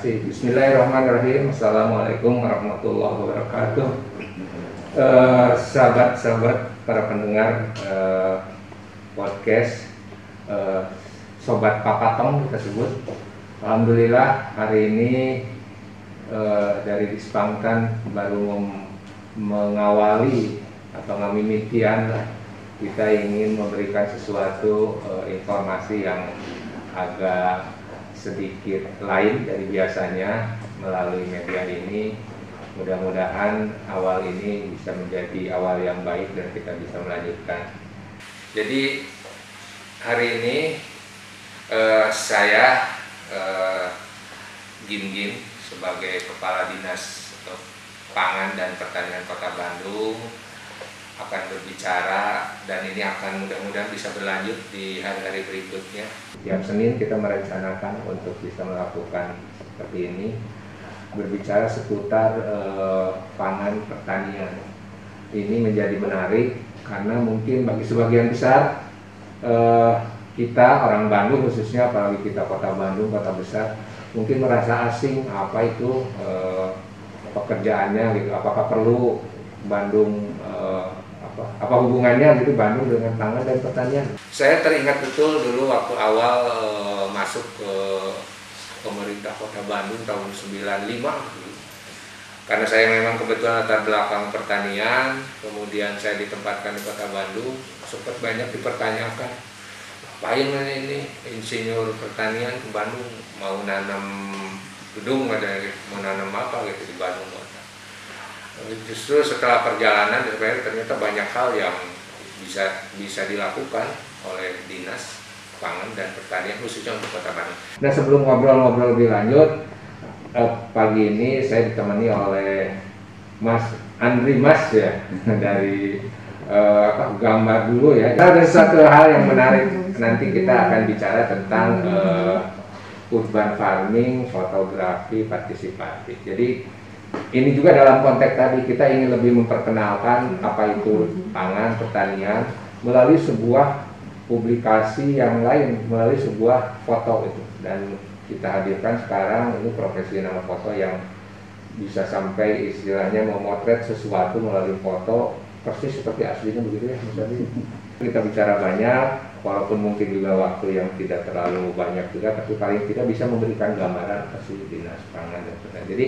Kasih. Bismillahirrahmanirrahim. Assalamualaikum warahmatullahi wabarakatuh. Eh, Sahabat-sahabat para pendengar eh, podcast eh, Sobat Papatong kita sebut. Alhamdulillah hari ini eh, dari Dispangkan baru mengawali atau ngamimitian kita ingin memberikan sesuatu eh, informasi yang agak sedikit lain dari biasanya melalui media ini. Mudah-mudahan awal ini bisa menjadi awal yang baik dan kita bisa melanjutkan. Jadi hari ini eh, saya eh, Gim Gim sebagai Kepala Dinas eh, Pangan dan Pertanian Kota Bandung berbicara dan ini akan mudah-mudahan bisa berlanjut di hari-hari berikutnya. Tiap Senin kita merencanakan untuk bisa melakukan seperti ini berbicara seputar eh, pangan pertanian. Ini menjadi menarik karena mungkin bagi sebagian besar eh, kita orang Bandung khususnya apalagi kita kota Bandung kota besar mungkin merasa asing apa itu eh, pekerjaannya gitu apakah perlu Bandung apa, hubungannya gitu Bandung dengan pangan dan pertanian? Saya teringat betul dulu waktu awal eh, masuk ke pemerintah kota Bandung tahun 95 gitu. karena saya memang kebetulan latar belakang pertanian kemudian saya ditempatkan di kota Bandung sempat banyak dipertanyakan ngapain ini insinyur pertanian ke Bandung? Mau nanam gedung ada mau nanam apa gitu di Bandung justru setelah perjalanan ternyata banyak hal yang bisa bisa dilakukan oleh dinas pangan dan pertanian khususnya untuk kota Bandung. Nah sebelum ngobrol-ngobrol lebih lanjut eh, pagi ini saya ditemani oleh Mas Andri Mas ya dari eh, apa gambar dulu ya. Ada satu hal yang menarik nanti kita akan bicara tentang eh, urban farming, fotografi partisipatif. Jadi ini juga dalam konteks tadi kita ingin lebih memperkenalkan apa itu pangan pertanian melalui sebuah publikasi yang lain melalui sebuah foto itu. Dan kita hadirkan sekarang ini profesi nama foto yang bisa sampai istilahnya memotret sesuatu melalui foto persis seperti aslinya begitu ya misalnya kita bicara banyak walaupun mungkin juga waktu yang tidak terlalu banyak juga tapi paling tidak bisa memberikan gambaran kasih dinas pangan dan pertanian. Jadi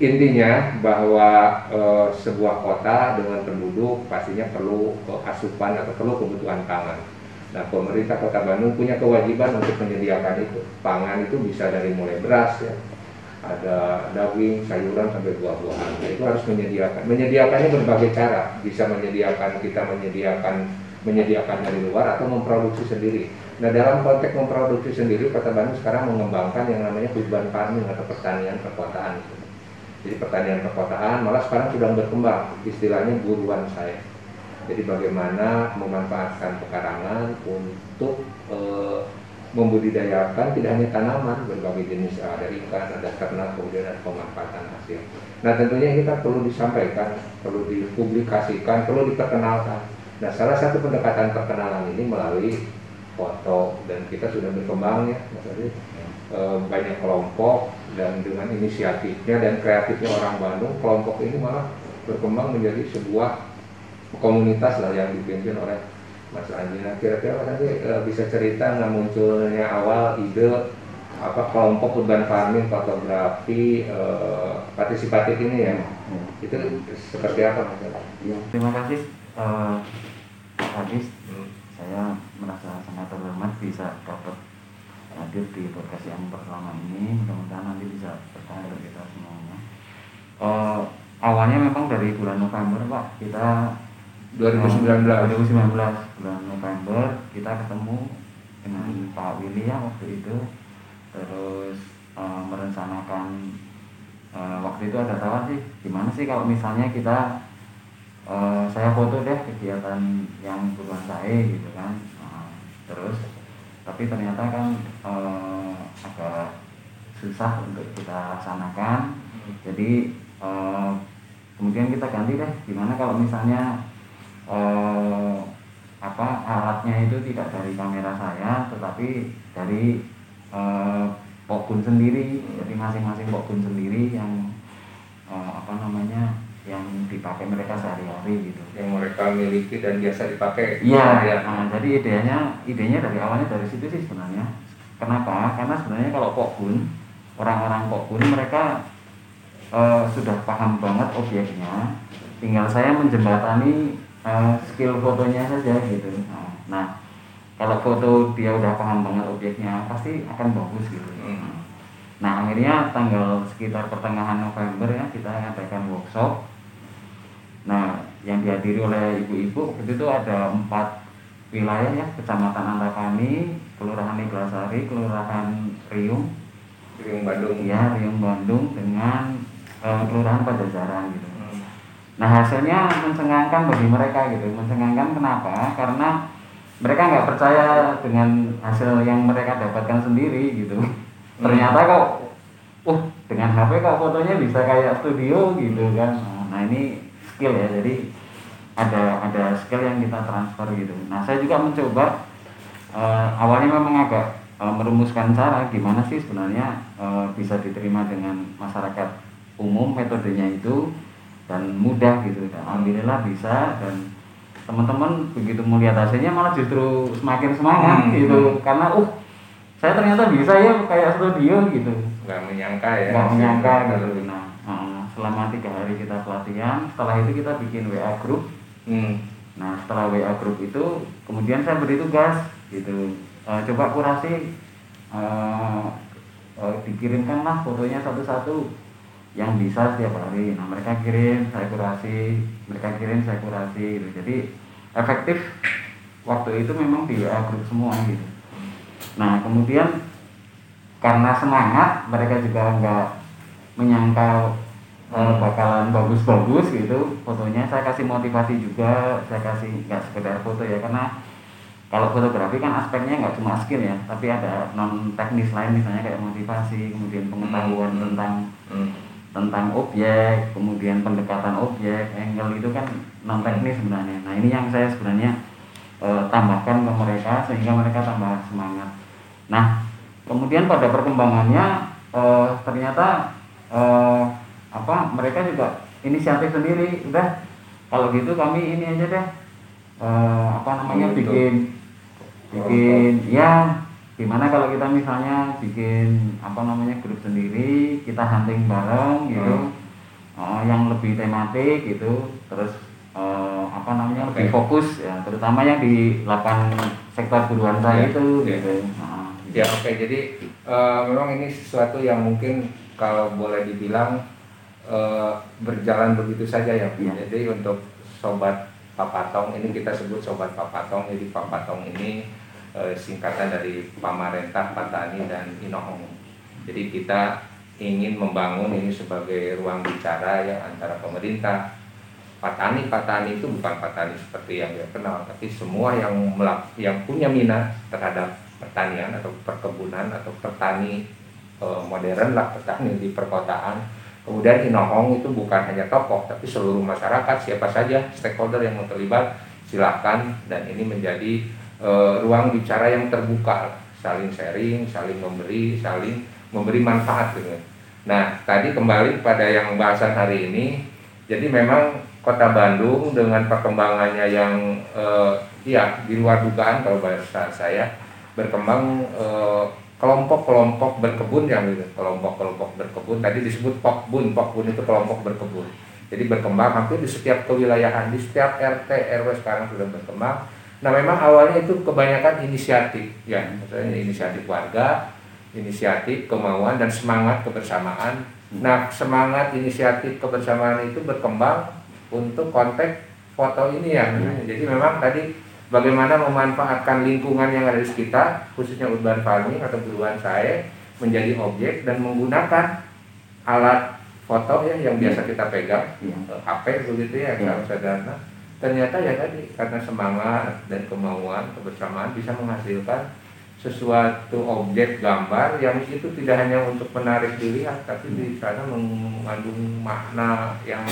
intinya bahwa e, sebuah kota dengan penduduk pastinya perlu asupan atau perlu kebutuhan pangan. Nah, pemerintah Kota Bandung punya kewajiban untuk menyediakan itu. Pangan itu bisa dari mulai beras ya, ada daging, sayuran sampai buah-buahan. Nah, itu harus menyediakan. Menyediakannya berbagai cara. Bisa menyediakan kita menyediakan menyediakan dari luar atau memproduksi sendiri. Nah, dalam konteks memproduksi sendiri, Kota Bandung sekarang mengembangkan yang namanya urban farming atau pertanian perkotaan. Jadi pertanian perkotaan malah sekarang sudah berkembang istilahnya buruan saya. Jadi bagaimana memanfaatkan pekarangan untuk e, membudidayakan tidak hanya tanaman berbagai jenis ada ikan, ada ternak, kemudian ada pemanfaatan hasil. Nah tentunya kan perlu disampaikan, perlu dipublikasikan, perlu diperkenalkan. Nah salah satu pendekatan perkenalan ini melalui foto dan kita sudah berkembang ya, Mas Adi. E, banyak kelompok dan dengan inisiatifnya dan kreatifnya orang Bandung, kelompok ini malah berkembang menjadi sebuah komunitas lah yang dipimpin oleh Mas Andi. Nah, kira-kira Mas Andi e, bisa cerita nggak munculnya awal ide apa kelompok urban farming fotografi e, partisipatif ini ya? Hmm. Itu seperti apa Mas Ya, terima kasih uh, Hadis. Hmm. Saya merasa sangat terhormat bisa dapat hadir di podcast yang pertama ini. Mudah-mudahan nanti bisa bertanya dari kita semuanya. Uh, awalnya memang dari bulan November Pak. Kita 2019 2019 bulan November kita ketemu dengan Pak Willy ya waktu itu. Terus uh, merencanakan uh, waktu itu ada tawaran sih gimana sih kalau misalnya kita uh, saya foto deh kegiatan yang bukan saya gitu kan. Uh, terus tapi ternyata kan uh, agak susah untuk kita laksanakan. Jadi uh, kemudian kita ganti deh. Gimana kalau misalnya uh, apa alatnya itu tidak dari kamera saya tetapi dari uh, pokbun sendiri. Jadi masing-masing pokbun sendiri yang apa namanya yang dipakai mereka sehari-hari gitu. Yang mereka miliki dan biasa dipakai. Iya ya. nah, jadi idenya idenya dari awalnya dari situ sih sebenarnya. Kenapa? Karena sebenarnya kalau pokbun orang-orang pokbun mereka uh, sudah paham banget objeknya. Tinggal saya menjembatani uh, skill fotonya saja gitu. Nah, nah kalau foto dia udah paham banget objeknya pasti akan bagus gitu. Hmm. nah akhirnya tanggal sekitar pertengahan November ya kita ngadakan workshop nah yang dihadiri oleh ibu-ibu waktu itu ada empat wilayah ya kecamatan Antapani kelurahan Neglasari kelurahan Riung. Riung Bandung. Ya Riung Bandung dengan uh, kelurahan Pajajaran gitu. Hmm. nah hasilnya mencengangkan bagi mereka gitu. Mencengangkan kenapa? Karena mereka nggak percaya dengan hasil yang mereka dapatkan sendiri gitu. Hmm. ternyata kok uh dengan HP kok fotonya bisa kayak studio gitu kan. Nah ini skill ya jadi ada ada skill yang kita transfer gitu. Nah saya juga mencoba uh, awalnya memang agak uh, merumuskan cara gimana sih sebenarnya uh, bisa diterima dengan masyarakat umum metodenya itu dan mudah gitu. Dan alhamdulillah bisa dan teman-teman begitu melihat hasilnya malah justru semakin semangat hmm. gitu. Karena uh saya ternyata bisa ya kayak studio gitu. Nggak menyangka ya nggak menyangka gitu. Nah selama tiga hari kita pelatihan setelah itu kita bikin WA group hmm. nah setelah WA group itu kemudian saya beri tugas gitu uh, coba kurasi uh, uh, dikirimkanlah fotonya satu-satu yang bisa setiap hari nah mereka kirim saya kurasi mereka kirim saya kurasi gitu. jadi efektif waktu itu memang di WA grup semua gitu nah kemudian karena semangat mereka juga nggak menyangka uh, bakalan bagus-bagus gitu fotonya saya kasih motivasi juga saya kasih nggak sekedar foto ya karena kalau fotografi kan aspeknya nggak cuma skill ya tapi ada non teknis lain misalnya kayak motivasi kemudian pengetahuan hmm. tentang hmm tentang objek, kemudian pendekatan objek, angle itu kan non teknis sebenarnya. Nah ini yang saya sebenarnya e, tambahkan ke mereka sehingga mereka tambah semangat. Nah kemudian pada perkembangannya e, ternyata e, apa mereka juga inisiatif sendiri, udah kalau gitu kami ini aja deh e, apa namanya bikin bikin ya gimana kalau kita misalnya bikin apa namanya grup sendiri kita hunting bareng gitu hmm. uh, yang lebih tematik gitu terus uh, apa namanya okay. lebih fokus ya terutama yang di 8 sektor buruan saya yeah. itu yeah. gitu uh, ya oke okay. jadi uh, memang ini sesuatu yang mungkin kalau boleh dibilang uh, berjalan begitu saja ya yeah. jadi untuk sobat papatong ini kita sebut sobat papatong jadi papatong ini eh, singkatan dari Pamarentah, Patani dan Inohong. Jadi kita ingin membangun ini sebagai ruang bicara ya antara pemerintah, Patani, Patani itu bukan Patani seperti yang dia kenal, tapi semua yang melak, yang punya minat terhadap pertanian atau perkebunan atau petani eh, modern lah petani di perkotaan. Kemudian Inohong itu bukan hanya tokoh, tapi seluruh masyarakat siapa saja stakeholder yang mau terlibat silahkan dan ini menjadi uh, ruang bicara yang terbuka, saling sharing, saling memberi, saling memberi manfaat gitu. Nah, tadi kembali pada yang bahasan hari ini, jadi memang Kota Bandung dengan perkembangannya yang uh, ya di luar dugaan kalau bahasa saya berkembang eh, kelompok-kelompok berkebun yang gitu, kelompok-kelompok berkebun tadi disebut pokbun, pokbun itu kelompok berkebun. Jadi berkembang hampir di setiap kewilayahan, di setiap RT RW sekarang sudah berkembang Nah memang awalnya itu kebanyakan inisiatif ya, misalnya inisiatif warga, inisiatif, kemauan dan semangat kebersamaan. Nah semangat inisiatif kebersamaan itu berkembang untuk konteks foto ini ya. Jadi memang tadi bagaimana memanfaatkan lingkungan yang ada di sekitar, khususnya urban farming atau buruan saya menjadi objek dan menggunakan alat foto ya yang biasa kita pegang, ya. HP begitu ya, ya. sederhana ternyata ya tadi karena semangat dan kemauan kebersamaan bisa menghasilkan sesuatu objek gambar yang itu tidak hanya untuk menarik dilihat tapi di sana mengandung makna yang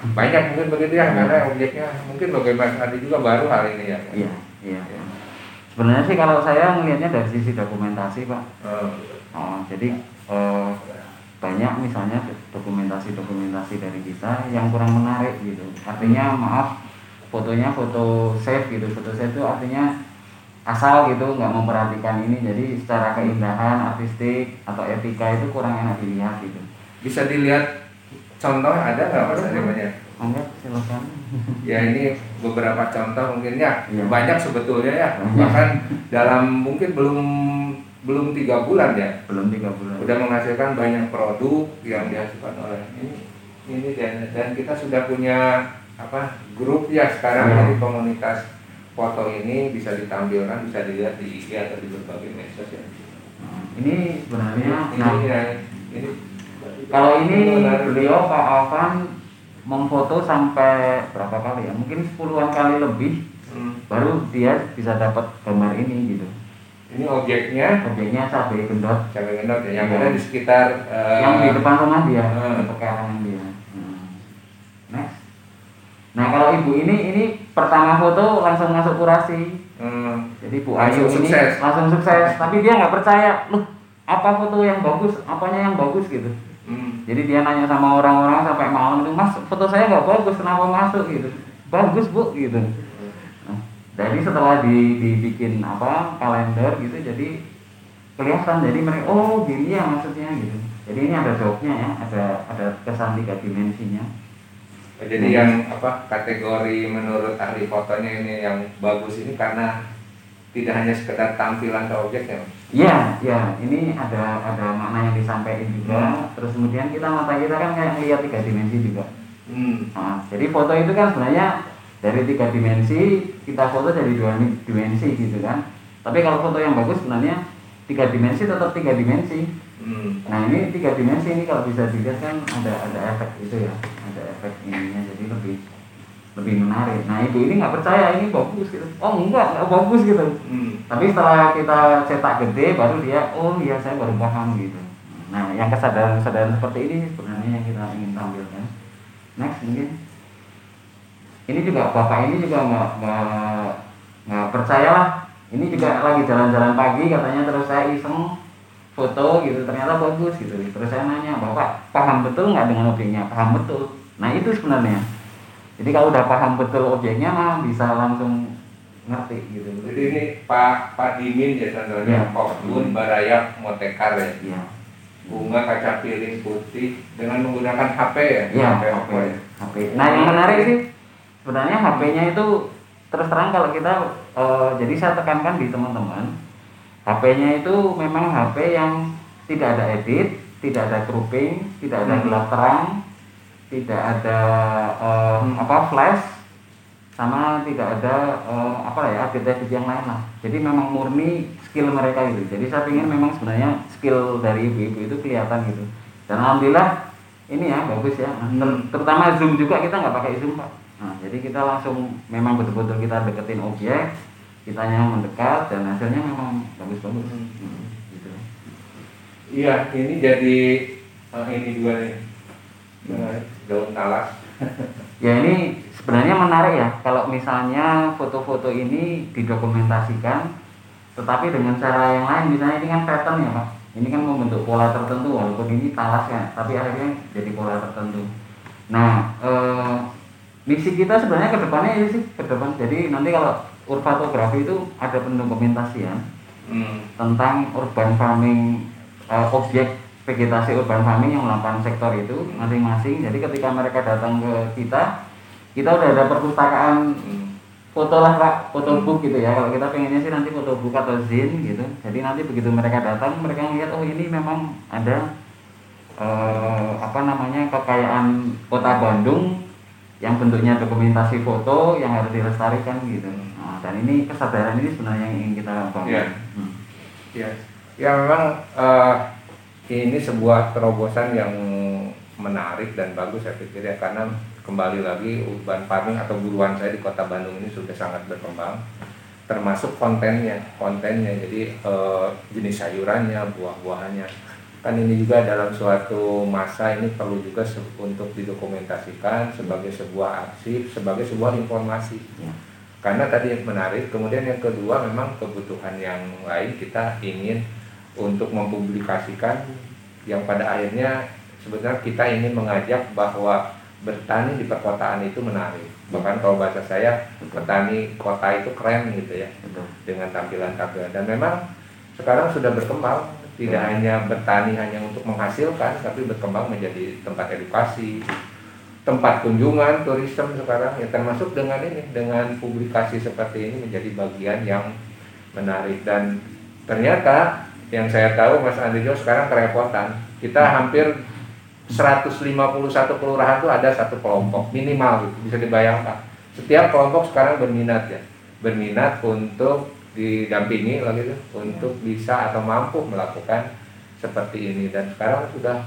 banyak mungkin begitu ya karena objeknya mungkin bagaimana tadi juga baru hal ini ya iya iya ya. sebenarnya sih kalau saya melihatnya dari sisi dokumentasi pak oh. Oh, jadi eh, banyak misalnya dokumentasi-dokumentasi dari kita yang kurang menarik gitu. Artinya maaf fotonya foto save gitu. Foto save itu artinya asal gitu nggak memperhatikan ini jadi secara keindahan artistik atau etika itu kurang enak dilihat gitu bisa dilihat contoh ada nggak mas Ademanya? Enggak, silakan. Ya ini beberapa contoh mungkin ya Iya. banyak sebetulnya ya Banyak. bahkan dalam mungkin belum belum tiga bulan ya Belum tiga bulan. udah menghasilkan banyak produk yang dihasilkan oleh ini ini dan dan kita sudah punya apa grup ya sekarang Iya. jadi komunitas foto ini bisa ditampilkan bisa dilihat di IG atau di berbagai ya. Nah, ini sebenarnya ini, nah ya, ini kalau ini menarik. beliau Pak Alvan memfoto sampai berapa kali ya? Mungkin puluhan kali lebih Hmm. baru dia bisa dapat gambar ini gitu. ini objeknya Objeknya cabai gendot cabai gendot ya yang Iya. ada di sekitar eh, yang di depan rumah dia, di pekarangan dia. Hmm. Next. Nah kalau ibu ini ini pertama foto langsung masuk kurasi. hmm, Jadi Bu Langsung Ayu ini sukses. langsung sukses, tapi dia nggak percaya, loh apa foto yang bagus, apanya yang bagus gitu. Jadi dia nanya sama orang-orang sampai malam itu, mas foto saya nggak bagus, kenapa masuk gitu? Bagus bu gitu. Nah, jadi setelah di, dibikin apa kalender gitu, jadi kelihatan jadi mereka oh gini ya maksudnya gitu. Jadi ini ada jawabnya ya, ada ada kesan tiga dimensinya. jadi Hmm. yang apa kategori menurut ahli fotonya ini yang bagus ini karena tidak hanya sekedar tampilan ke objeknya Mas. Iya, iya. Ini ada ada makna yang disampaikan juga. Terus kemudian kita mata kita kan kayak ngeliat tiga dimensi juga. hmm, Nah, jadi foto itu kan sebenarnya dari tiga dimensi kita foto dari dua dimensi gitu kan. Tapi kalau foto yang bagus sebenarnya tiga dimensi tetap tiga dimensi. hmm, Nah ini tiga dimensi ini kalau bisa dilihat kan ada ada efek itu ya, ada efek ininya lebih menarik. Nah ibu ini nggak percaya ini bagus gitu. Oh enggak nggak bagus gitu. hmm. Tapi setelah kita cetak gede baru dia oh iya saya baru paham gitu. Nah yang kesadaran kesadaran seperti ini sebenarnya yang kita ingin tampilkan. Next mungkin ini juga bapak ini juga nggak nggak nggak percaya lah. Ini juga lagi jalan-jalan pagi katanya terus saya iseng foto gitu ternyata bagus gitu. Terus saya nanya bapak paham betul nggak dengan objeknya? Paham betul. Nah itu sebenarnya. Jadi kalau udah paham betul objeknya mah bisa langsung ngerti gitu. jadi ini Pak Pak Dimin ya contohnya Iya. Kokbun Barayak Motekar ya Iya. bunga kaca piring putih dengan menggunakan HP ya Iya, HP HP. Ya HP. Nah, yang menarik sih sebenarnya HP-nya itu terus terang kalau kita eh, jadi saya tekankan di teman-teman, HP-nya itu memang HP yang tidak ada edit, tidak ada cropping, tidak ada gelap terang, tidak ada eh, apa flash, sama tidak ada eh, apa ya update-update yang lain lah. Jadi memang murni skill mereka gitu. Jadi saya ingin memang sebenarnya skill dari ibu-ibu itu kelihatan gitu. Dan alhamdulillah ini ya bagus ya. Ter- Hmm. terutama zoom juga kita nggak pakai zoom pak. Nah jadi kita langsung memang betul-betul kita deketin objek, kitanya mendekat dan hasilnya memang bagus-bagus. Hmm. Hmm, gitu. iya ini jadi eh, ini juga nih daun talas Ya ini sebenarnya menarik ya. Kalau misalnya foto-foto ini didokumentasikan tetapi dengan cara yang lain misalnya ini kan pattern ya pak ini kan membentuk pola tertentu walaupun ini talas ya tapi akhirnya jadi pola tertentu. Nah eh, misi kita sebenarnya ke depannya ini sih ke depan. Jadi nanti kalau urfatografi itu ada pendokumentasian hmm. tentang urban farming eh, objek vegetasi urban farming yang melakukan sektor itu masing-masing. Jadi ketika mereka datang ke kita, kita udah ada perpustakaan foto lah pak, foto book gitu ya. Kalau kita pengennya sih nanti foto book atau zin gitu. Jadi nanti begitu mereka datang, mereka ngeliat oh ini memang ada eh, apa namanya kekayaan kota Bandung yang bentuknya dokumentasi foto yang harus dilestarikan gitu. Nah, dan ini kesadaran ini sebenarnya yang ingin kita bangun. Iya. Hmm. ya ya memang eh, ini sebuah terobosan yang menarik dan bagus saya pikir ya karena kembali lagi urban farming atau buruan saya di kota Bandung ini sudah sangat berkembang termasuk kontennya kontennya. Jadi eh, jenis sayurannya buah-buahannya. Kan ini juga dalam suatu masa ini perlu juga se- untuk didokumentasikan sebagai sebuah arsip sebagai sebuah informasi. Ya. karena tadi yang menarik kemudian yang kedua memang kebutuhan yang lain kita ingin untuk mempublikasikan yang pada akhirnya sebenarnya kita ingin mengajak bahwa bertani di perkotaan itu menarik. Bahkan kalau bahasa saya petani kota itu keren gitu ya dengan tampilan-tampilan dan memang sekarang sudah berkembang tidak hanya bertani hanya untuk menghasilkan tapi berkembang menjadi tempat edukasi tempat kunjungan turisme sekarang ya termasuk dengan ini dengan publikasi seperti ini menjadi bagian yang menarik. Dan ternyata yang saya tahu Mas Andrijo sekarang kerepotan. Kita hampir 151 kelurahan itu ada satu kelompok minimal gitu, bisa dibayangkan. Setiap kelompok sekarang berminat ya, berminat untuk didampingi lagi tuh untuk bisa atau mampu melakukan seperti ini. Dan sekarang sudah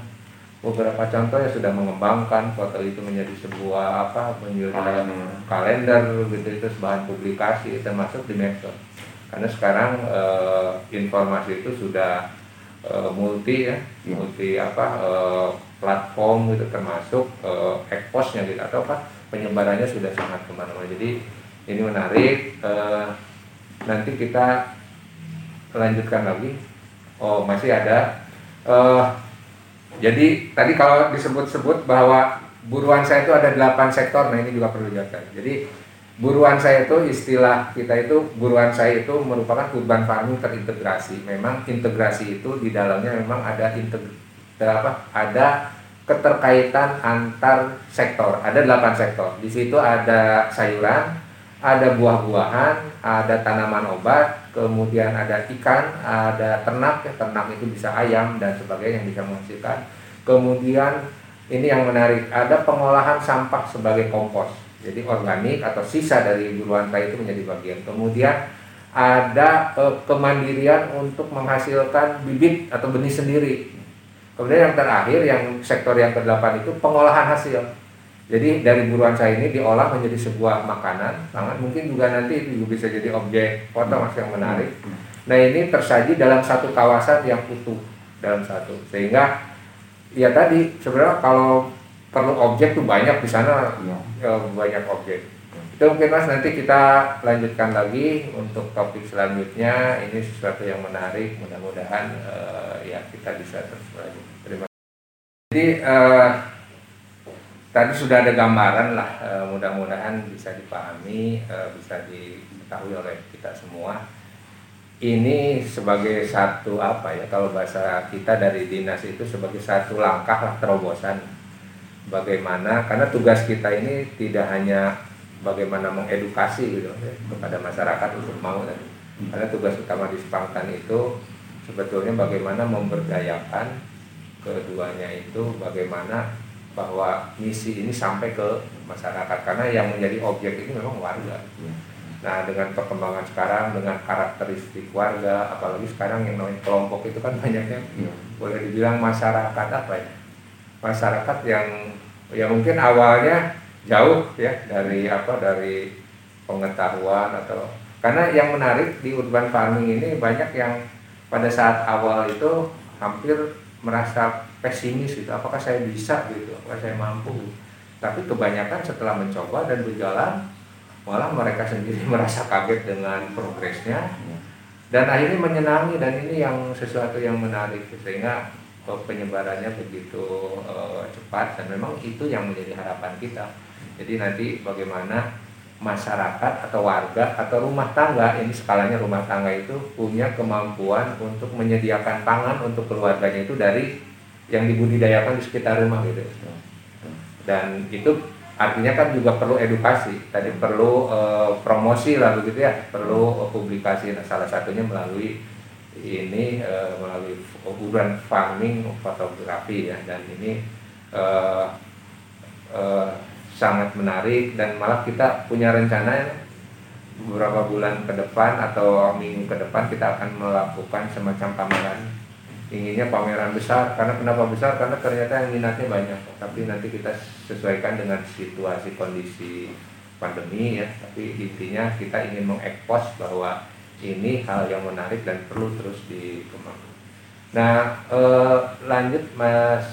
beberapa contoh ya sudah mengembangkan foto itu menjadi sebuah apa menjadi kalender. gitu itu sebahan publikasi termasuk di medsos karena sekarang eh, informasi itu sudah eh, multi ya, ya. multi apa eh, platform gitu termasuk uh, ekposnya gitu. Atau apa penyebarannya sudah sangat ke mana-mana. Jadi ini menarik uh, nanti kita lanjutkan lagi. Oh masih ada uh, jadi tadi kalau disebut-sebut bahwa buruan saya itu ada delapan sektor nah ini juga perlu dijelaskan jadi buruan saya itu istilah kita itu buruan saya itu merupakan urban farming terintegrasi memang integrasi itu di dalamnya memang ada integrasi apa ada keterkaitan antar sektor. Ada delapan sektor. Di situ ada sayuran, ada buah-buahan, ada tanaman obat, kemudian ada ikan, ada ternak, ya, ternak itu bisa ayam dan sebagainya yang bisa menghasilkan. Kemudian ini yang menarik, ada pengolahan sampah sebagai kompos. Jadi organik atau sisa dari buruan itu menjadi bagian. Kemudian ada eh, kemandirian untuk menghasilkan bibit atau benih sendiri Kemudian yang terakhir yang sektor yang ke-8 itu pengolahan hasil. Jadi dari buruan saya ini diolah menjadi sebuah makanan, sangat mungkin juga nanti itu juga bisa jadi objek foto mas yang menarik. Nah ini tersaji dalam satu kawasan yang utuh dalam satu, sehingga ya tadi sebenarnya kalau perlu objek tuh banyak di sana ya. ya banyak objek. Itu mungkin mas nanti kita lanjutkan lagi untuk topik selanjutnya. Ini sesuatu yang menarik. Mudah-mudahan uh, ya kita bisa terus lanjut. Terima kasih. Jadi uh, tadi sudah ada gambaran lah. Uh, mudah-mudahan bisa dipahami, uh, bisa diketahui oleh kita semua. Ini sebagai satu apa ya kalau bahasa kita dari dinas itu sebagai satu langkah lah terobosan bagaimana karena tugas kita ini tidak hanya bagaimana mengedukasi gitu ya, kepada masyarakat untuk mau dan karena tugas utama di Spartan itu sebetulnya bagaimana memberdayakan keduanya itu bagaimana bahwa misi ini sampai ke masyarakat. Karena yang menjadi objek ini memang warga. Nah dengan perkembangan sekarang dengan karakteristik warga apalagi sekarang yang namanya kelompok itu kan banyaknya. Ya. boleh dibilang masyarakat apa ya masyarakat yang ya mungkin awalnya jauh ya dari apa dari pengetahuan atau karena yang menarik di urban farming ini banyak yang pada saat awal itu hampir merasa pesimis gitu apakah saya bisa gitu apakah saya mampu. Tapi kebanyakan setelah mencoba dan berjalan malah mereka sendiri merasa kaget dengan progresnya dan akhirnya menyenangi dan ini yang sesuatu yang menarik sehingga penyebarannya begitu uh, cepat dan memang itu yang menjadi harapan kita. Jadi nanti bagaimana masyarakat atau warga atau rumah tangga ini skalanya rumah tangga itu punya kemampuan untuk menyediakan pangan untuk keluarganya itu dari yang dibudidayakan di sekitar rumah gitu. Dan itu artinya kan juga perlu edukasi. Tadi perlu e, promosi lah begitu ya. Perlu publikasi. Nah, salah satunya melalui ini e, melalui urban farming fotografi ya. Dan ini e, e, sangat menarik dan malah kita punya rencana beberapa bulan ke depan atau minggu ke depan kita akan melakukan semacam pameran. Inginnya pameran besar karena kenapa besar? Karena ternyata yang minatnya banyak. Tapi nanti kita sesuaikan dengan situasi kondisi pandemi ya. Tapi intinya kita ingin mengekspos bahwa ini hal yang menarik dan perlu terus dikembangkan. Nah eh, lanjut Mas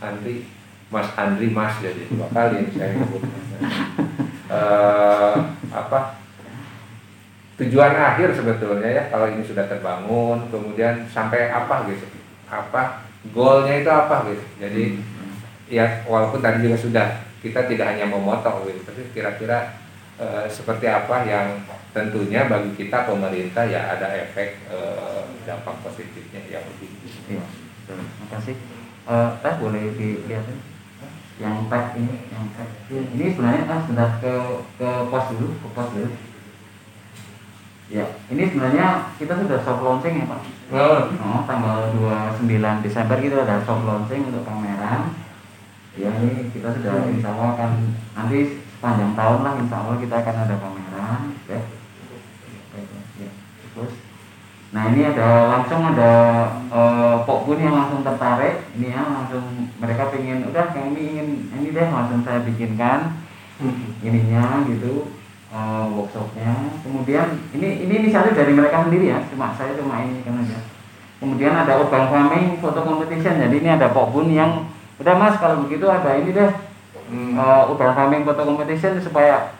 Andri. Mas Andri Mas jadi dua kali saya sebut. Uh, apa? Tujuan akhir sebetulnya ya kalau ini sudah terbangun kemudian sampai apa gitu? Apa? Goalnya itu apa gitu? Jadi hmm. ya walaupun tadi juga sudah kita tidak hanya memotong gitu tapi kira-kira e, seperti apa yang tentunya bagi kita pemerintah ya ada efek e, dampak positifnya yang lebih iya terima kasih uh, teh boleh dilihat yang tag ini yang tag ini sebenarnya ah sebentar ke ke pos dulu ke pos dulu Ya, ini sebenarnya kita sudah soft launching ya Pak. Oh. oh tanggal 29 Desember kita ada soft launching untuk kamera. Ya ini kita sudah hmm. insya Allah akan nanti sepanjang tahun lah insya Allah kita akan ada kamera. Ya. ya. Terus, nah ini ada langsung ada uh, Pok pun yang langsung tertarik. Ini ya langsung mereka pengen udah kami ingin ini deh langsung saya bikinkan hmm. ininya gitu uh, workshopnya kemudian ini ini inisiatif dari mereka sendiri ya cuma saya cuma ini kan aja kemudian ada urban farming foto competition jadi ini ada Pok Bun yang udah mas kalau begitu ada ini deh hmm. uh, urban farming foto competition supaya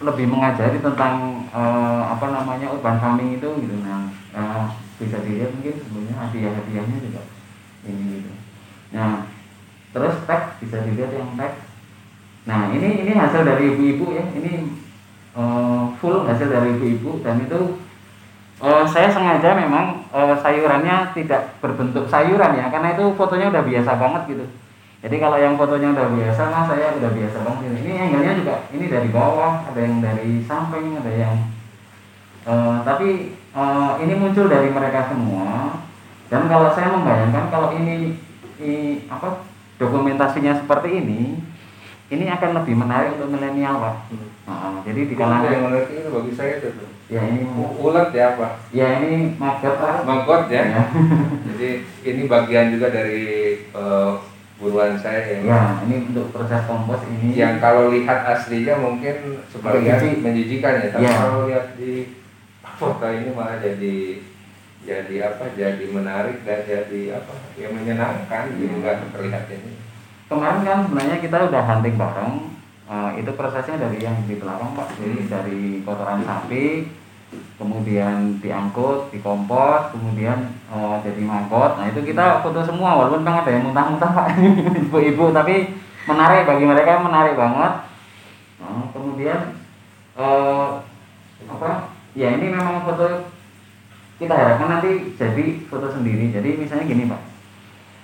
lebih mengajari tentang uh, apa namanya urban farming itu gitu. Nah uh, bisa dilihat mungkin sebenarnya hadiah-hadiahnya juga ini gitu. Nah terus tag bisa dilihat yang tag. Nah ini ini hasil dari ibu-ibu ya. Ini uh, full hasil dari ibu-ibu. Dan itu uh, saya sengaja memang uh, sayurannya tidak berbentuk sayuran ya karena itu fotonya udah biasa banget gitu jadi kalau yang fotonya udah biasa nah saya udah biasa banget ini angle-nya juga ini dari bawah ada yang dari samping ada yang uh, tapi uh, ini muncul dari mereka semua dan kalau saya membayangkan kalau ini, ini apa dokumentasinya seperti ini ini akan lebih menarik untuk milenial pak. Hmm. Nah, jadi di kalangan yang menarik itu bagi saya itu Ya ini ulat ya pak. Ya ini maggot pak. Maggot ya. ya. jadi ini bagian juga dari uh, buruan saya yang ya ini untuk proses kompos ini yang kalau lihat aslinya mungkin sebagian menjijikan ya tapi ya. kalau lihat di foto ini malah jadi jadi apa jadi menarik dan jadi apa ya menyenangkan ya. juga terlihat ini kemarin kan sebenarnya kita udah hunting bareng uh, itu prosesnya dari yang di belakang pak jadi hmm. dari kotoran sapi kemudian diangkut dikompos kemudian uh, jadi mangkot. Nah itu kita foto semua walaupun kan ada yang muntah-muntah pak ibu-ibu tapi menarik bagi mereka menarik banget. Nah, kemudian uh, apa? Ya ini memang foto kita harapkan nanti jadi foto sendiri. Jadi misalnya gini pak.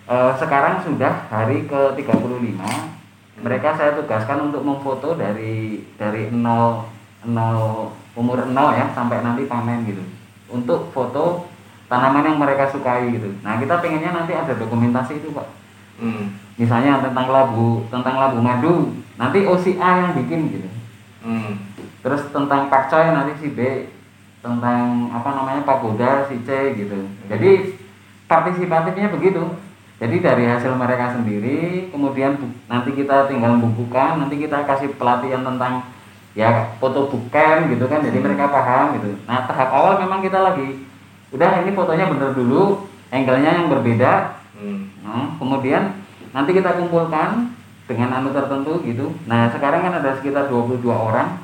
Uh, sekarang sudah hari ke 35 mereka saya tugaskan untuk memfoto dari dari 0 0 umur 0 ya sampai nanti panen gitu untuk foto tanaman yang mereka sukai gitu nah kita pengennya nanti ada dokumentasi itu pak hmm. misalnya tentang labu tentang labu madu nanti OCA yang bikin gitu hmm. terus tentang pakcoy nanti si B tentang apa namanya pagoda si C gitu hmm. jadi partisipatifnya begitu jadi dari hasil mereka sendiri, kemudian nanti kita tinggal membukukan, nanti kita kasih pelatihan tentang ya foto bukan gitu kan, jadi mereka paham gitu. Nah tahap awal memang kita lagi, udah ini fotonya bener dulu, angle-nya yang berbeda, hmm. nah, kemudian nanti kita kumpulkan dengan anu tertentu gitu. Nah sekarang kan ada sekitar 22 orang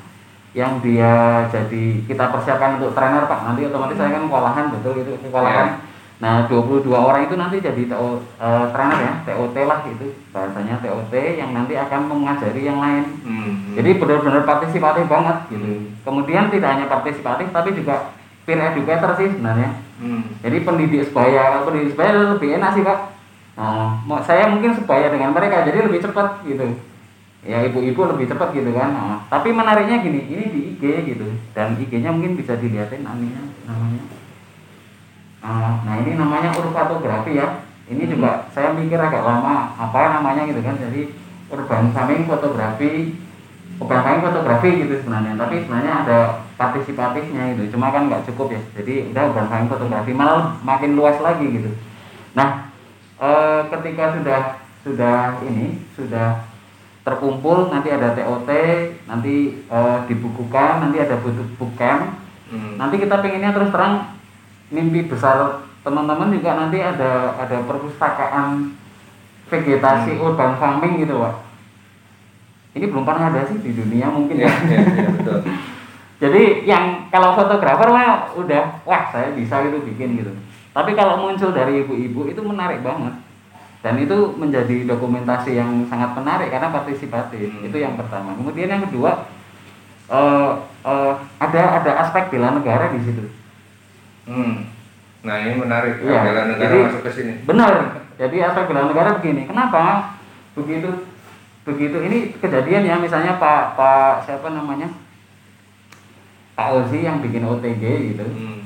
yang dia jadi kita persiapkan untuk trainer pak nanti otomatis saya kan kewalahan betul itu kewalahan yeah Nah, 22 orang itu nanti jadi TO, eh, trainer ya, TOT lah itu bahasanya TOT yang nanti akan mengajari yang lain. Hmm. Jadi benar-benar partisipatif banget gitu. Hmm. Kemudian tidak hanya partisipatif tapi juga peer educator sih sebenarnya. Hmm. Jadi pendidik sebaya, kalau pendidik sebaya lebih enak sih pak. Nah, saya mungkin sebaya dengan mereka jadi lebih cepat gitu. Ya ibu-ibu lebih cepat gitu kan. Nah, tapi menariknya gini, ini di IG gitu dan IG-nya mungkin bisa dilihatin namanya namanya Ah, nah ini namanya urfatografi ya. Ini juga saya mikir agak lama apa namanya gitu kan. Jadi urban farming fotografi urban farming fotografi gitu sebenarnya. Tapi sebenarnya ada partisipatifnya itu cuma kan nggak cukup ya. Jadi udah urban farming fotografi malah makin luas lagi gitu. Nah e, ketika sudah sudah ini sudah terkumpul nanti ada TOT nanti e, dibukukan nanti ada butuh bootcamp hmm. nanti kita pengennya terus terang mimpi besar teman-teman juga nanti ada ada perpustakaan vegetasi hmm. urban farming gitu pak. Ini belum pernah ada sih di dunia mungkin ya, ya, ya betul. jadi yang kalau fotografer mah udah wah saya bisa gitu bikin gitu. Tapi kalau muncul dari ibu-ibu itu menarik banget. Dan itu menjadi dokumentasi yang sangat menarik karena partisipatif. Hmm. itu yang pertama. Kemudian yang kedua uh, uh, ada ada aspek bela negara di situ hmm. nah ini menarik. Ya, bela negara jadi, masuk ke sini. benar. Jadi aspek bela negara begini? Kenapa? Begitu begitu. Ini kejadian ya misalnya pak pak siapa namanya? Pak Ozi yang bikin OTG gitu. Hmm.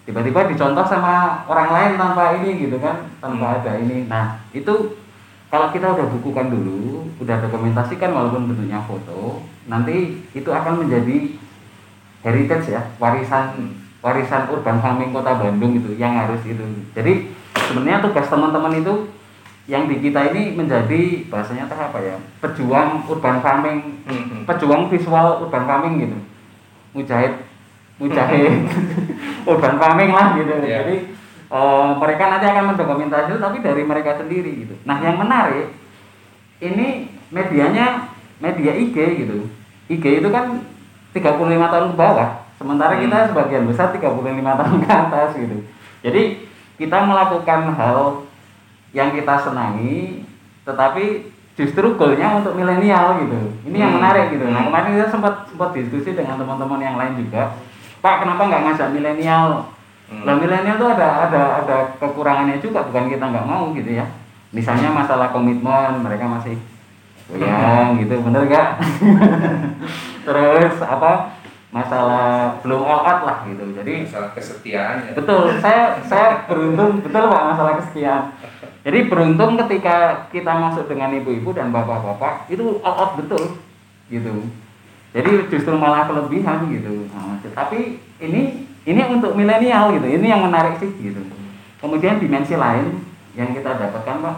tiba-tiba dicontoh sama orang lain tanpa ini gitu kan tanpa hmm. ada ini. Nah itu kalau kita udah bukukan dulu udah dokumentasikan walaupun bentuknya foto nanti itu akan menjadi heritage ya warisan warisan urban farming kota Bandung itu yang harus itu. Jadi sebenarnya tugas teman-teman itu yang di kita ini menjadi bahasanya apa ya pejuang urban farming hmm. pejuang visual urban farming gitu. Mujahid mujahid. Urban farming lah gitu. Yeah. jadi uh, mereka nanti akan mendokumentasi tapi dari mereka sendiri gitu. Nah yang menarik ini medianya media IG gitu. IG itu kan 35 tahun ke bawah sementara hmm. kita sebagian besar 35 tahun ke atas gitu. Jadi kita melakukan hal yang kita senangi tetapi justru goalnya untuk milenial gitu. Ini hmm. yang menarik gitu. Nah kemarin kita sempat sempat diskusi dengan teman-teman yang lain juga. Pak kenapa nggak ngajak milenial? Hmm. nah milenial tuh ada ada ada kekurangannya juga bukan kita nggak mau gitu ya. Misalnya masalah komitmen mereka masih goyang gitu. Bener gak terus apa masalah belum out lah gitu. Jadi masalah kesetiaan ya. Betul saya saya beruntung betul pak masalah kesetiaan. Jadi beruntung ketika kita masuk dengan ibu-ibu dan bapak-bapak itu out betul gitu. Jadi justru malah kelebihan gitu. Nah, tapi ini ini untuk milenial gitu. Ini yang menarik sih gitu. Kemudian dimensi lain yang kita dapatkan pak.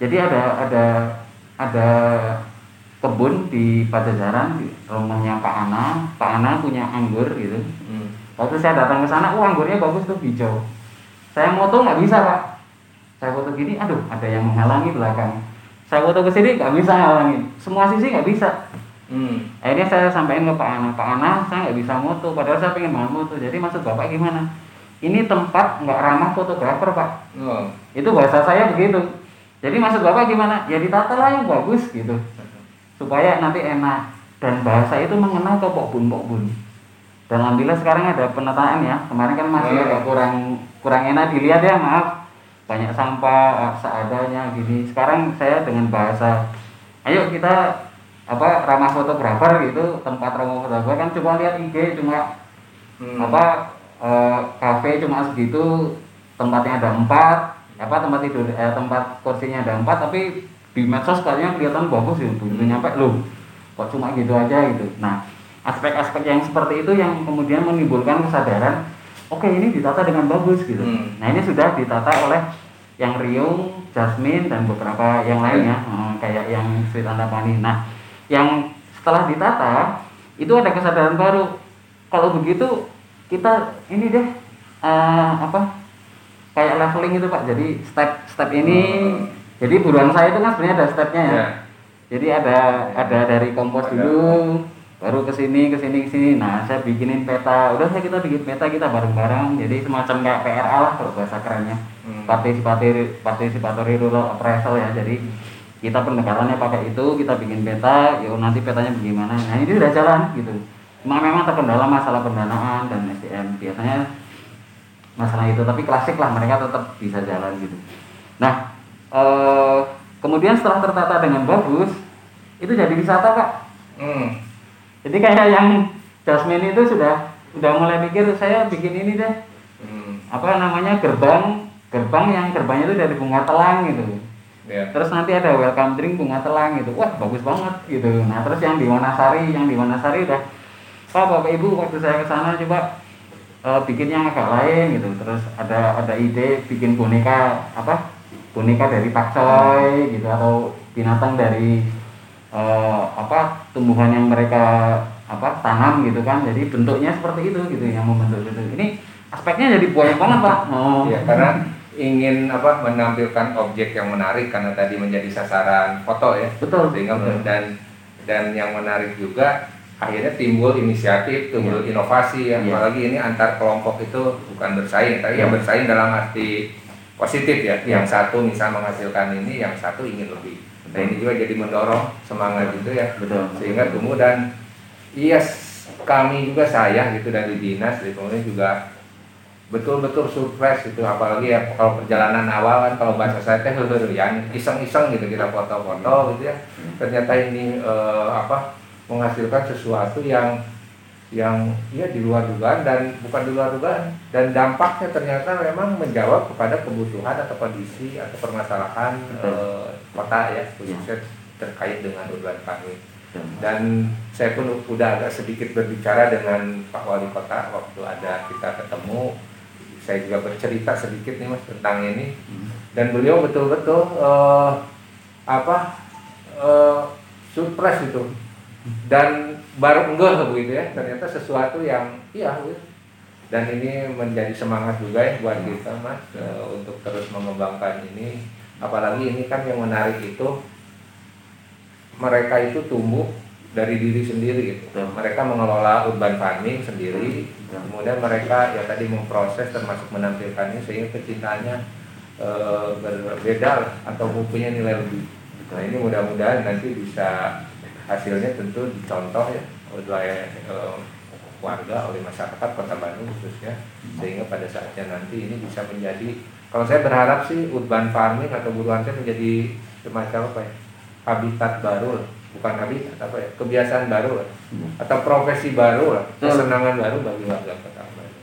Jadi ada ada ada kebun di Pajajaran di rumahnya Pak Ana. Pak Ana punya anggur gitu. Hmm. waktu saya datang ke sana wah anggurnya bagus tuh hijau. Saya moto nggak bisa pak. Saya foto gini aduh ada yang menghalangi belakang. Saya foto ke sini nggak bisa halangi semua sisi nggak bisa. Hmm. akhirnya saya sampaikan ke Pak Ana Pak Ana saya nggak bisa moto. Padahal saya pengen banget moto. Jadi maksud bapak gimana? Ini tempat nggak ramah fotografer pak. Oh. itu bahasa saya begitu. Jadi maksud bapak gimana? Ya ditata lah yang bagus gitu supaya nanti enak. Dan bahasa itu mengenal ke pokbun pokbun dan alhamdulillah sekarang ada penataan ya. Kemarin kan masih agak kurang kurang enak dilihat ya maaf. Banyak sampah seadanya gini. Sekarang saya dengan bahasa ayo kita apa ramah fotografer gitu tempat ramah fotografer kan cuma lihat IG cuma hmm. apa e, kafe cuma segitu tempatnya ada empat apa tempat tidur eh, tempat kursinya ada empat tapi di medsos kayaknya kelihatan bagus ya begitu nyampe loh. Kok cuma gitu aja gitu. Nah aspek-aspek yang seperti itu yang kemudian menimbulkan kesadaran oke okay, ini ditata dengan bagus gitu. Hmm. nah ini sudah ditata oleh yang Riung, Jasmine dan beberapa yang lainnya hmm, kayak yang Sweet Antapani nah yang setelah ditata itu ada kesadaran baru. Kalau begitu kita ini deh uh, apa kayak leveling itu pak. Jadi step step ini hmm jadi buruan saya itu kan sebenarnya ada stepnya ya. Yeah. Jadi ada ada dari kompos dulu, baru ke sini ke sini ke sini. Nah, saya bikinin peta. Udah saya kita bikin peta kita bareng-bareng. Jadi semacam kayak PRA lah kalau bahasa kerennya. Hmm. Participatory participatory rural appraisal ya. Jadi kita pendekatannya pakai itu, kita bikin peta, yuk nanti petanya bagaimana. Nah, ini udah jalan gitu. Cuma memang terkendala masalah pendanaan dan SDM. Biasanya masalah itu, tapi klasik lah mereka tetap bisa jalan gitu. Nah, uh, kemudian setelah tertata dengan bagus itu jadi wisata kak hmm. jadi kayak yang Jasmine itu sudah sudah mulai mikir saya bikin ini deh hmm. apa namanya gerbang gerbang yang gerbangnya itu dari bunga telang gitu yeah. terus nanti ada welcome drink bunga telang gitu wah bagus banget gitu nah terus yang di Wanasari yang di Wanasari udah pak bapak ibu waktu saya ke sana coba uh, bikin yang agak lain gitu terus ada ada ide bikin boneka apa boneka dari pakcoy gitu atau binatang dari uh, apa tumbuhan yang mereka apa tanam gitu kan jadi bentuknya seperti itu gitu yang membentuk itu ini aspeknya jadi banyak banget pak oh. ya karena ingin apa menampilkan objek yang menarik karena tadi menjadi sasaran foto ya betul sehingga betul. dan dan yang menarik juga akhirnya timbul inisiatif, timbul Iya. inovasi ya. Apalagi ini antar kelompok itu bukan bersaing, tapi yang Iya. bersaing dalam arti positif ya. Iya. Yang satu misal menghasilkan ini, yang satu ingin lebih. Nah ini juga jadi mendorong semangat itu ya, betul sehingga tumbuh dan iya s- kami juga saya gitu dari dinas dari pemerintah juga betul-betul surprise gitu apalagi ya kalau perjalanan awal kan kalau bahasa saya teh yang iseng-iseng gitu kita foto-foto gitu ya ternyata ini eh, apa menghasilkan sesuatu yang yang ya di luar dugaan dan bukan di luar dugaan. Dan dampaknya ternyata memang menjawab kepada kebutuhan atau kondisi atau permasalahan eh, kota ya khususnya terkait dengan urban Betul. dan saya pun udah agak sedikit berbicara dengan Pak Wali Kota waktu ada kita ketemu. Saya juga bercerita sedikit nih mas tentang ini. Hmm. dan beliau betul-betul eh, apa eh, surprise itu. Dan baru enggak begitu ya ternyata sesuatu yang iya gitu. dan ini menjadi semangat juga ya buat kita mas eh, untuk terus mengembangkan ini apalagi ini kan yang menarik itu mereka itu tumbuh dari diri sendiri gitu. Betul. mereka mengelola urban farming sendiri Betul. kemudian mereka ya tadi memproses termasuk menampilkannya sehingga kecintaannya eh, berbeda atau mempunyai nilai lebih nah ini mudah-mudahan nanti bisa hasilnya tentu dicontoh ya oleh eh, warga oleh masyarakat kota Bandung khususnya. Sehingga pada saatnya nanti ini bisa menjadi kalau saya berharap sih urban farming atau buruan saya menjadi semacam apa ya habitat baru lah. bukan habitat apa ya kebiasaan baru lah. atau profesi baru lah kesenangan baru bagi warga kota Bandung.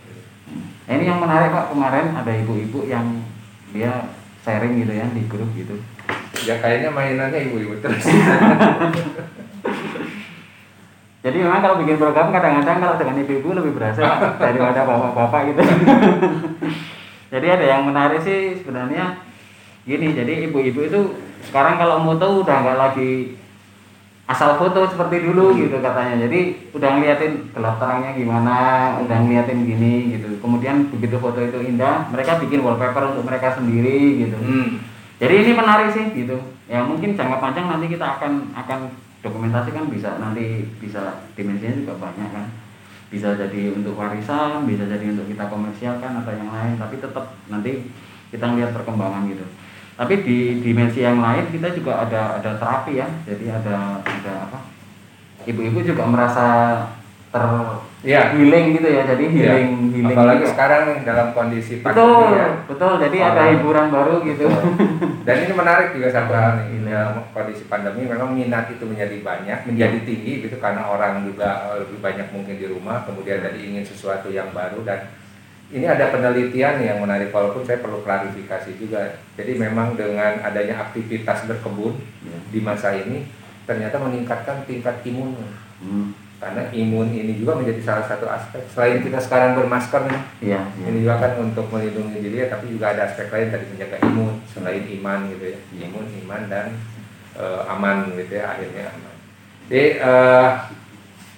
Nah, ini yang menarik pak. Kemarin ada ibu-ibu yang dia sharing gitu ya di grup gitu. Ya kayaknya mainannya ibu-ibu terus jadi memang kalau bikin program kadang-kadang kalau dengan ibu-ibu lebih berhasil Pak, daripada bapak-bapak gitu. Jadi ada yang menarik sih sebenarnya gini jadi ibu-ibu itu sekarang kalau moto udah nggak lagi asal foto seperti dulu gitu katanya. Jadi udah ngeliatin gelap terangnya gimana udah ngeliatin gini gitu. Kemudian begitu foto itu indah mereka bikin wallpaper untuk mereka sendiri gitu. Hmm. jadi ini menarik sih gitu. Ya mungkin jangka panjang nanti kita akan akan dokumentasi kan bisa nanti bisa dimensinya juga banyak kan. Bisa jadi untuk warisan bisa jadi untuk kita komersialkan atau yang lain tapi tetap nanti kita ngelihat perkembangan gitu. Tapi di dimensi yang lain kita juga ada ada terapi ya jadi ada ada apa ibu-ibu juga merasa ter ya healing gitu ya jadi Iya. healing healing apalagi juga. sekarang nih dalam kondisi betul pandemi ya betul jadi ada Orang- hiburan baru gitu Dan ini menarik juga satu hal nih, Iya. dalam kondisi pandemi memang minat itu menjadi banyak, menjadi tinggi gitu karena orang juga eh, lebih banyak mungkin di rumah, kemudian tadi ingin sesuatu yang baru dan ini ada penelitian yang menarik walaupun saya perlu klarifikasi juga. Jadi memang dengan adanya aktivitas berkebun Iya. di masa ini ternyata meningkatkan tingkat imun. Hmm. Karena imun ini juga menjadi salah satu aspek. Selain kita sekarang bermasker nih, Iya, iya. ini juga kan untuk melindungi diri ya, tapi juga ada aspek lain tadi menjaga imun selain iman gitu ya imun iman dan eh, aman gitu ya akhirnya aman jadi eh,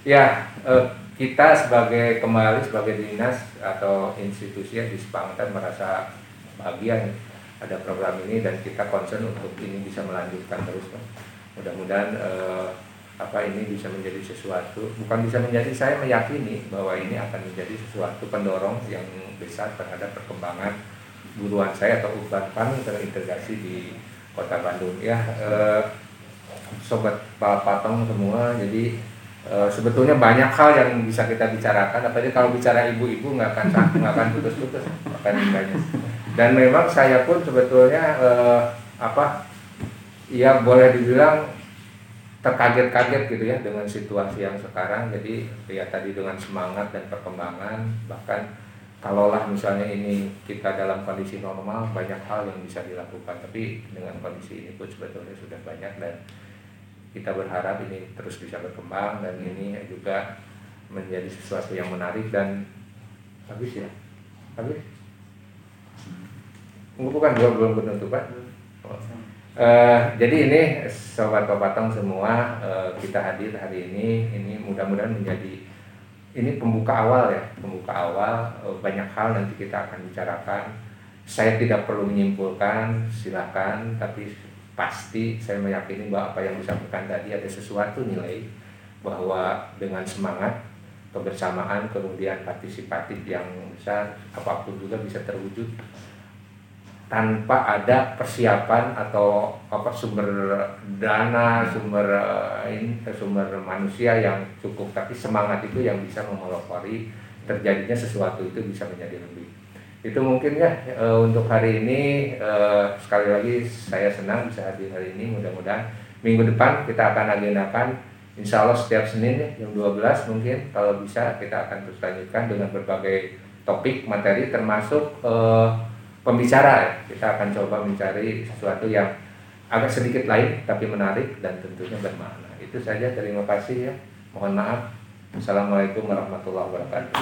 ya eh, kita sebagai kembali sebagai dinas atau institusi yang disepakatan merasa bahagia nih ada program ini dan kita concern untuk ini bisa melanjutkan terus mudah-mudahan eh, apa ini bisa menjadi sesuatu. Bukan bisa menjadi saya meyakini bahwa ini akan menjadi sesuatu pendorong yang besar terhadap perkembangan buruan saya atau urban farming terintegrasi di kota Bandung. Ya eh, sobat Patong semua jadi eh, sebetulnya banyak hal yang bisa kita bicarakan. Apalagi kalau bicara ibu-ibu nggak akan nggak akan putus-putus. Akan banyak dan memang saya pun sebetulnya eh, apa ya boleh dibilang terkaget-kaget gitu ya dengan situasi yang sekarang. Jadi ya tadi dengan semangat dan perkembangan bahkan kalaulah misalnya ini kita dalam kondisi normal banyak hal yang bisa dilakukan. Tapi dengan kondisi ini pun sebetulnya sudah banyak dan kita berharap ini terus bisa berkembang dan ini juga menjadi sesuatu yang menarik dan habis ya? Habis? Bukan belum belum penutupan? Oh. Eh, jadi ini sobat Kopatong semua eh, kita hadir hari ini. Ini mudah-mudahan menjadi ini pembuka awal ya pembuka awal. Eh, banyak hal nanti kita akan bicarakan. Saya tidak perlu menyimpulkan silahkan tapi pasti saya meyakini bahwa apa yang disampaikan tadi ada sesuatu nilai bahwa dengan semangat kebersamaan kemudian partisipatif yang besar apa pun juga bisa terwujud tanpa ada persiapan atau apa sumber dana sumber eh, ini sumber manusia yang cukup. Tapi semangat itu yang bisa memelopori terjadinya sesuatu itu bisa menjadi lebih. Itu mungkin ya e, untuk hari ini e, sekali lagi saya senang bisa hadir hari ini. Mudah-mudahan minggu depan kita akan agendakan Insya Allah setiap Senin ya, jam 12 mungkin kalau bisa kita akan terus lanjutkan dengan berbagai topik materi termasuk eh, pembicara ya. Kita akan coba mencari sesuatu yang agak sedikit lain tapi menarik dan tentunya bermakna. Itu saja terima kasih ya. Mohon maaf. Assalamualaikum warahmatullahi wabarakatuh.